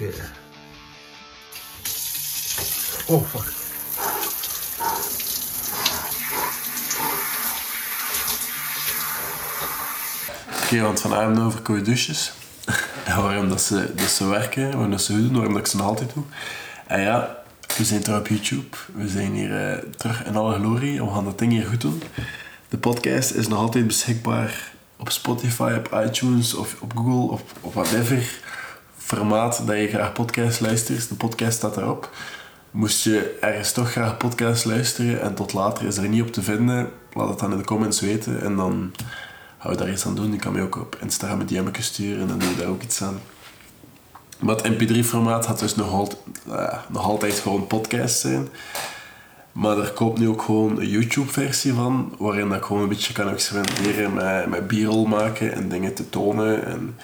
Oké. Oh, fuck. Vanavond over koude douches. En waarom dat ze, dat ze werken, waarom dat ze doen, waarom dat ik ze nog altijd doe. En ja, we zijn terug op YouTube. We zijn hier eh, terug in alle glorie. We gaan dat ding hier goed doen. De podcast is nog altijd beschikbaar op Spotify, op iTunes of op Google of op whatever formaat dat je graag podcast luistert. De podcast staat erop. Moest je ergens toch graag podcast luisteren en tot later is er niet op te vinden, laat het dan in de comments weten en dan gaan we daar iets aan doen. Je kan mij ook op Instagram een DM sturen en dan doe je daar ook iets aan. Maar het mp3-formaat gaat dus nog, altijd, eh, nog altijd gewoon podcast zijn. Maar er komt nu ook gewoon een YouTube-versie van, waarin ik gewoon een beetje kan experimenteren met, met b-roll maken en dingen te tonen en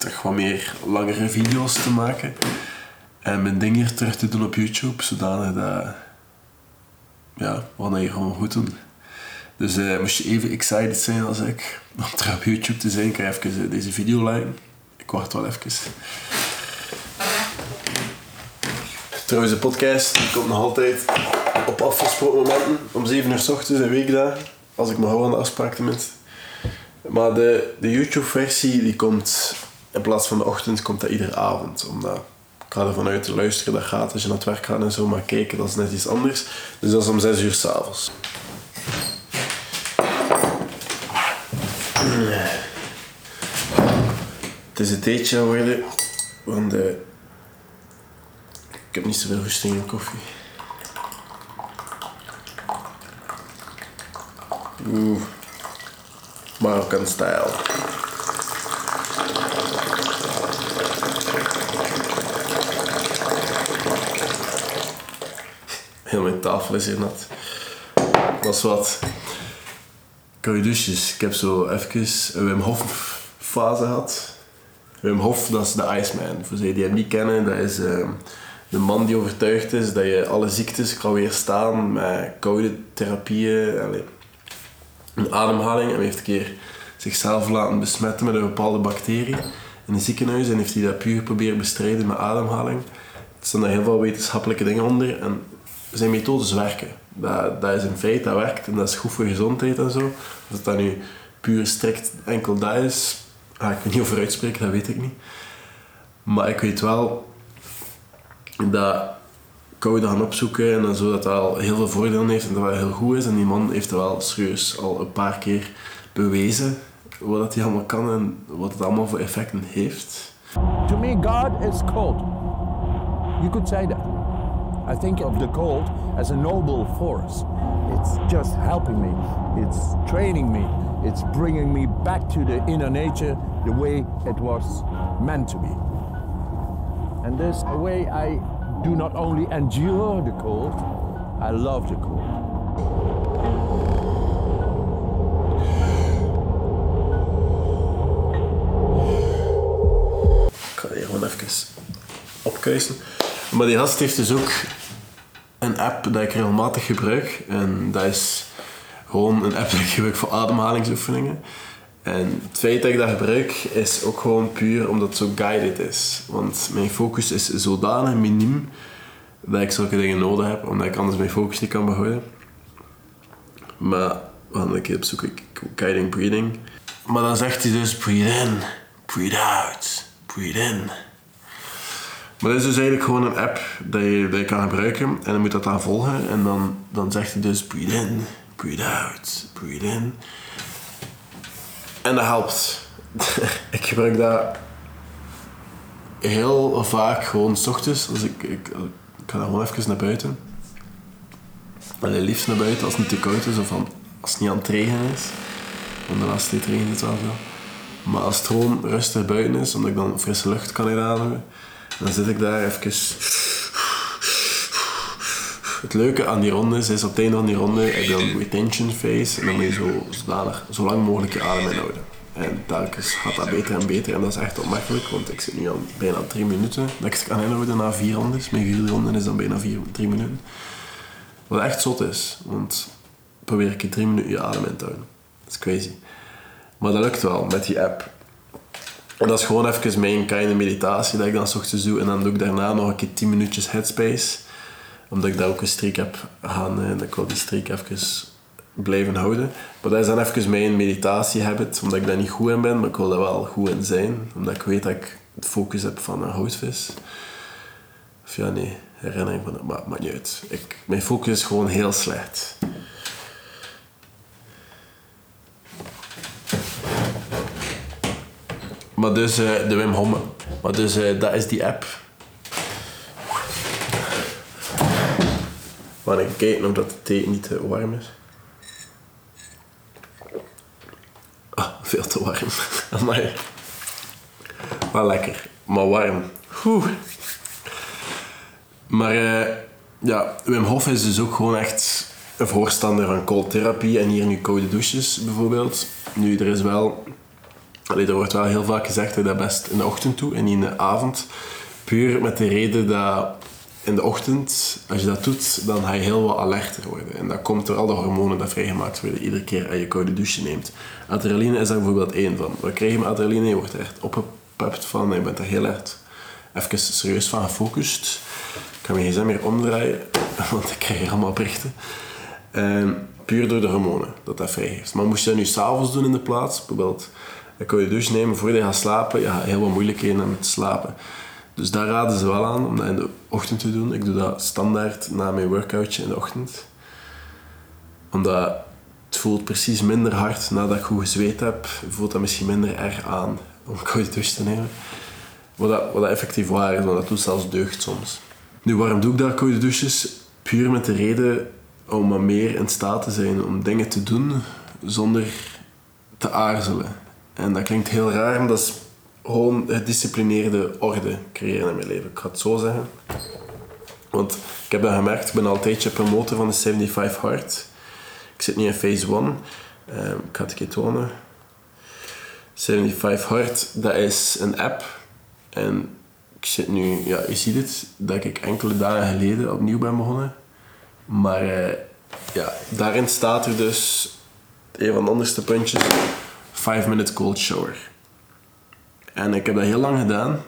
terug wat meer langere video's te maken. En mijn ding hier terug te doen op YouTube, zodanig dat... Ja, gaan hier gewoon goed doen. Dus eh, moest je even excited zijn als ik om terug op YouTube te zijn, kan je even eh, deze video liken. Ik wacht wel even. Trouwens, de podcast die komt nog altijd op afgesproken momenten. Om 7 uur s ochtends en weekdagen. Als ik me hou aan de afspraak tenminste. Maar de, de YouTube-versie die komt in plaats van de ochtend, komt dat iedere avond. Omdat ik ga ervan uit te luisteren, dat gaat als je naar het werk gaat en zo. Maar kijken, dat is net iets anders. Dus dat is om 6 uur s'avonds. Het is een theetje geworden. Want ik heb niet zoveel rusting in koffie. Oeh. Marokkan style. Heel mijn tafel is hier nat. Dat is wat. Koude douches. Ik heb zo even een Wim Hof fase gehad. Wim Hof, dat is de Iceman. Voor zij die hem niet kennen, dat is eh, de man die overtuigd is dat je alle ziektes kan weerstaan met koude therapieën. Allee, een ademhaling. En hij heeft een keer zichzelf laten besmetten met een bepaalde bacterie in een ziekenhuis. En heeft hij dat puur proberen bestrijden met ademhaling. Er staan daar heel veel wetenschappelijke dingen onder. En zijn methodes werken. Dat, dat is een feit, dat werkt. En dat is goed voor gezondheid en zo. Als dat nu puur strikt enkel dat is, ga ik niet over uitspreken, dat weet ik niet. Maar ik weet wel dat koude gaan opzoeken en zo dat dat al heel veel voordelen heeft en dat dat heel goed is. En die man heeft dat wel serieus al een paar keer bewezen wat dat hij allemaal kan en wat het allemaal voor effecten heeft. To me, God is cold. You could say that. I think of the cold as a noble force. It's just helping me, it's training me, it's bringing me back to the inner nature the way it was meant to be. And this way I do not only endure the cold, I love the cold. Ik ga hier gewoon even opkuisen. Maar die gast heeft dus ook een app dat ik regelmatig gebruik. En dat is gewoon een app dat ik gebruik voor ademhalingsoefeningen. En het feit dat ik dat gebruik is ook gewoon puur omdat het zo guided is. Want mijn focus is zodanig miniem dat ik zulke dingen nodig heb, omdat ik anders mijn focus niet kan behouden. Maar we gaan een keer opzoeken, guiding breathing. Maar dan zegt hij dus breathe in, breathe out, breathe in. Maar dat is dus eigenlijk gewoon een app dat je, kan gebruiken en dan moet dat dan volgen en dan, dan zegt hij dus breathe in, breathe out, breathe in. En dat helpt. ik gebruik dat heel vaak gewoon s ochtends. Als ik, ik, ga dan gewoon even naar buiten. Allee, liefst naar buiten als het niet te koud is of als het niet aan het regenen is. Want de laatste tijd regent het wel veel. Maar als het gewoon rustig buiten is, omdat ik dan frisse lucht kan inademen, dan zit ik daar even. Het leuke aan die rondes is, op het einde van die ronde heb je een retention phase en dan moet je zo, zodanig, zo lang mogelijk je adem inhouden. En telkens gaat dat beter en beter en dat is echt opmerkelijk, want ik zit nu al bijna drie minuten dat ik kan inhouden na vier rondes. Mijn vierde ronde is dan bijna vier, drie minuten. Wat echt zot is, want probeer ik in drie minuten je adem in te houden. Dat is crazy. Maar dat lukt wel met die app. Dat is gewoon even mijn kleine meditatie dat ik dan s ochtends doe. En dan doe ik daarna nog een keer 10 minuutjes headspace. Omdat ik daar ook een streak heb gaan. En ik wil die streak even blijven houden. Maar dat is dan even mijn meditatie habit. Omdat ik daar niet goed in ben, maar ik wil daar wel goed in zijn. Omdat ik weet dat ik het focus heb van een houtvis. Of ja, nee, herinnering van maar maakt niet uit. Ik, mijn focus is gewoon heel slecht. Maar dus eh, de Wim Homme. Maar dus eh, dat is die app. Maar ik kijk nog dat de thee niet te warm is. Ah, veel te warm. Amai. Wel lekker, maar warm. Maar eh, ja, Wim Hof is dus ook gewoon echt een voorstander van cold therapie en hier nu koude douches bijvoorbeeld. Nu, er is wel... Allee, er wordt wel heel vaak gezegd dat je dat best in de ochtend doet en niet in de avond. Puur met de reden dat in de ochtend, als je dat doet, dan ga je heel wat alerter worden. En dat komt door al de hormonen dat vrijgemaakt worden iedere keer als je koude douche neemt. Adrenaline is daar bijvoorbeeld één van. Wat krijg je met adrenaline? Je wordt er echt opgepept van je bent er heel erg even serieus van gefocust. Ik kan mijn gsm meer omdraaien, want ik krijg hier allemaal berichten. En puur door de hormonen dat dat vrijgeeft. Maar moest je dat nu s'avonds doen in de plaats, bijvoorbeeld dan kun je douche nemen voordat je gaat slapen, ja, heel wat moeilijkheden met slapen. Dus daar raden ze wel aan om dat in de ochtend te doen. Ik doe dat standaard na mijn workoutje in de ochtend. Omdat het voelt precies minder hard nadat ik goed gezweet heb. Voelt dat misschien minder erg aan om koude douche te nemen. Wat dat, wat dat effectief waar is, want dat doet zelfs deugd soms. Nu, waarom doe ik daar koude douches? Puur met de reden om wat meer in staat te zijn om dingen te doen zonder te aarzelen. En dat klinkt heel raar, maar dat is gewoon gedisciplineerde orde creëren in mijn leven. Ik ga het zo zeggen. Want ik heb dat gemerkt, ik ben al een promotor van de 75 Hard. Ik zit nu in phase 1. Uh, ik ga het een keer tonen. 75 Hard, dat is een app. En ik zit nu, ja, je ziet het, dat ik enkele dagen geleden opnieuw ben begonnen. Maar uh, ja, daarin staat er dus een van de onderste puntjes 5 minute cold shower. En ik heb dat heel lang gedaan.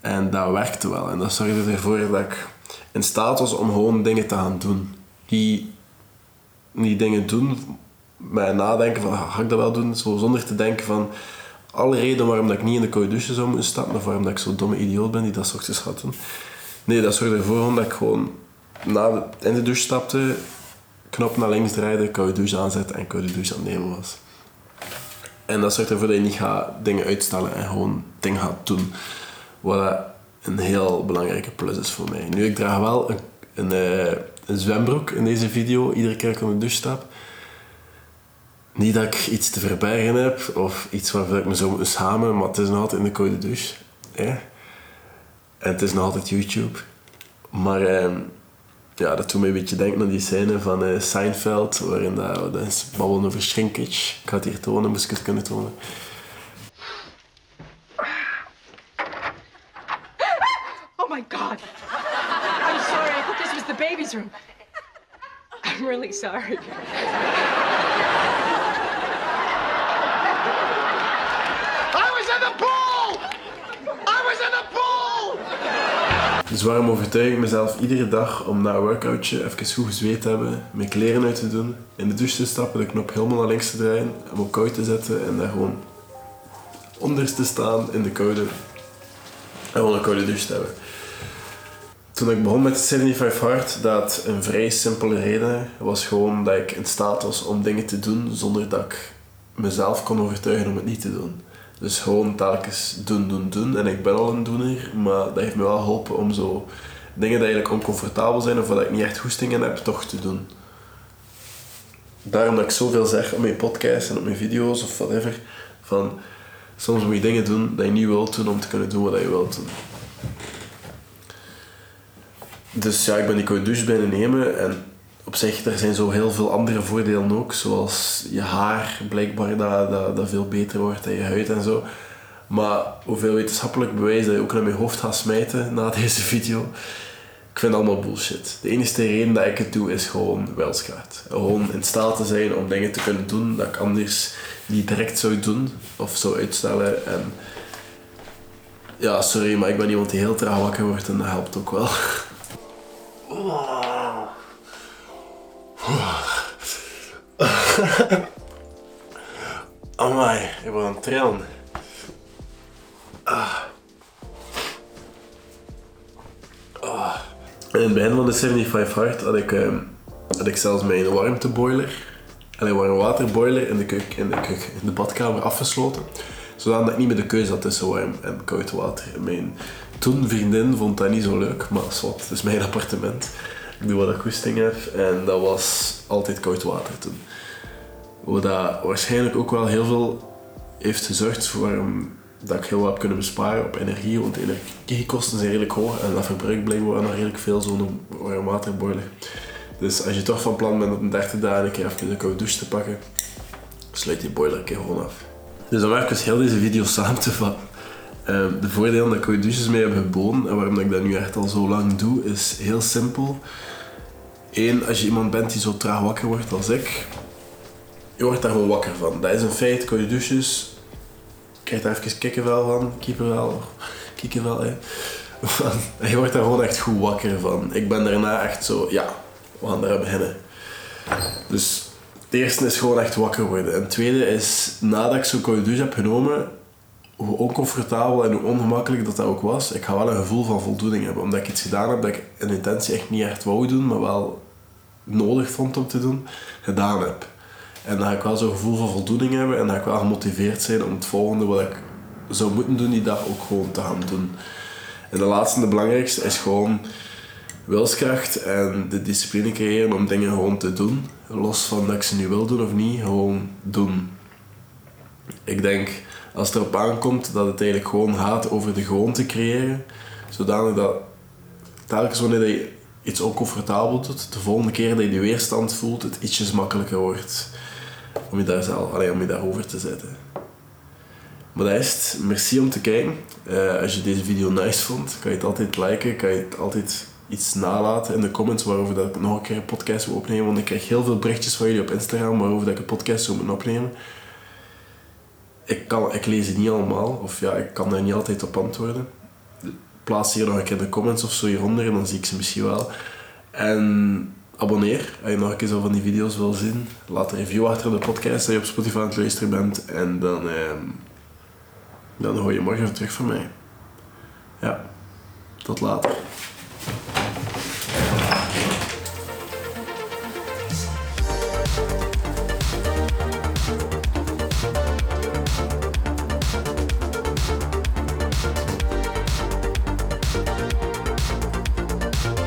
En dat werkte wel. En dat zorgde ervoor dat ik in staat was om gewoon dingen te gaan doen. Die, die dingen doen, met nadenken van, ga ik dat wel doen? Zo, zonder te denken van, alle reden waarom dat ik niet in de koude douche zou moeten stappen, of waarom dat ik zo'n domme idioot ben die dat ochtends gaat doen. Nee, dat zorgde ervoor dat ik gewoon na in de douche stapte, knop naar links draaide, koude douche aanzet en koude douche aan nemen was. En dat zorgt ervoor dat je niet gaat dingen uitstellen en gewoon dingen gaat doen. Wat een heel belangrijke plus is voor mij. Nu, ik draag wel een, een, eh, zwembroek in deze video, iedere keer dat ik op de douche stap. Niet dat ik iets te verbergen heb of iets waarvoor ik me zou moeten schamen, maar het is nog altijd in de koude douche. Hè? En het is nog altijd YouTube. Maar ehm, ja, dat doet me een beetje denken aan die scène van uh, Seinfeld, waarin dat, is babbelen over shrinkage. Ik ga het hier tonen, moest ik het kunnen tonen. Oh my god. I'm sorry, I thought this was the baby's room. I'm really sorry. I was in the pool! I was in the pool! Dus waarom overtuig ik mezelf iedere dag om na een workoutje even goed gezweet te hebben, mijn kleren uit te doen, in de douche te stappen, de knop helemaal naar links te draaien, hem op koud te zetten en daar gewoon onder te staan in de koude en gewoon een koude douche te hebben. Toen ik begon met 75 Hard, dat een vrij simpele reden was gewoon dat ik in staat was om dingen te doen zonder dat ik mezelf kon overtuigen om het niet te doen. Dus gewoon telkens doen, doen, doen. En ik ben al een doener, maar dat heeft me wel geholpen om zo dingen die eigenlijk oncomfortabel zijn of waar ik niet echt goesting in heb, toch te doen. Daarom dat ik zoveel zeg op mijn podcast en op mijn video's of whatever, van soms moet je dingen doen dat je niet wilt doen om te kunnen doen wat je wilt doen. Dus ja, ik ben die douche bijna nemen en op zich, er zijn zo heel veel andere voordelen ook, zoals je haar blijkbaar dat, dat, dat veel beter wordt en je huid en zo. Maar hoeveel wetenschappelijk bewijs dat je ook naar mijn hoofd gaat smijten na deze video, ik vind allemaal bullshit. De enige reden dat ik het doe is gewoon wilskracht. Gewoon in staat te zijn om dingen te kunnen doen dat ik anders niet direct zou doen of zou uitstellen. En Ja, sorry, maar ik ben iemand die heel traag wakker wordt en dat helpt ook wel. Amai, ik ben aan het trillen. Ah. Ah. In het begin van de 75 Hard had ik, ehm, had ik zelfs mijn warmteboiler, een warmwaterboiler in de, keuk, in, de keuk, in de badkamer afgesloten. Zodat ik niet meer de keuze had tussen warm en koud water. En Mijn toen vriendin vond dat niet zo leuk, maar zwart, het is mijn appartement. Ik doe wat ik goesting heb en dat was altijd koud water toen. Wat dat waarschijnlijk ook wel heel veel heeft gezorgd voor dat ik heel wat heb kunnen besparen op energie, want de energiekosten zijn redelijk hoog en dat verbruikt blijkbaar nog redelijk veel zo'n warmwaterboiler. Dus als je toch van plan bent een 30 dagen een keer even een koude douche te pakken, sluit die boiler een keer gewoon af. Dus om even heel deze video samen te vatten. Uh, de voordelen dat ik koude douches mee heb geboden en waarom ik dat nu echt al zo lang doe, is heel simpel. Eén, als je iemand bent die zo traag wakker wordt als ik, je wordt daar gewoon wakker van. Dat is een feit, koude douches, krijg daar even kikkenvel van, kiepenvel, kikkenvel hè. je wordt daar gewoon echt goed wakker van. Ik ben daarna echt zo, ja, we gaan daar beginnen. Dus het eerste is gewoon echt wakker worden. En het tweede is, nadat ik zo'n koude douche heb genomen, hoe oncomfortabel en hoe ongemakkelijk dat dat ook was, ik ga wel een gevoel van voldoening hebben. Omdat ik iets gedaan heb dat ik in intentie echt niet echt wou doen, maar wel nodig vond om te doen, gedaan heb. En dan ga ik wel zo'n gevoel van voldoening hebben en ga ik wel gemotiveerd zijn om het volgende wat ik zou moeten doen die dag ook gewoon te gaan doen. En de laatste en de belangrijkste is gewoon wilskracht en de discipline creëren om dingen gewoon te doen. Los van dat ik ze nu wil doen of niet, gewoon doen. Ik denk, als het erop aankomt, dat het eigenlijk gewoon gaat over de gewoonte creëren. Zodanig dat telkens wanneer je iets oncomfortabel doet, de volgende keer dat je weerstand voelt, het ietsjes makkelijker wordt om je, daar zelf, allee, om je daarover te zetten. Maar dat is het. Merci om te kijken. Uh, als je deze video nice vond, kan je het altijd liken, kan je het altijd iets nalaten in de comments waarover dat ik nog een keer een podcast wil opnemen. Want ik krijg heel veel berichtjes van jullie op Instagram waarover dat ik een podcast zou moeten opnemen. Ik, kan, ik lees het niet allemaal, of ja, ik kan daar niet altijd op antwoorden. Plaats hier nog een keer de comments of zo hieronder en dan zie ik ze misschien wel. En abonneer als je nog een keer zo van die video's wil zien. Laat een review achter de podcast als je op Spotify aan het luisteren bent. En dan, eh, dan hoor je morgen terug van mij. Ja, tot later.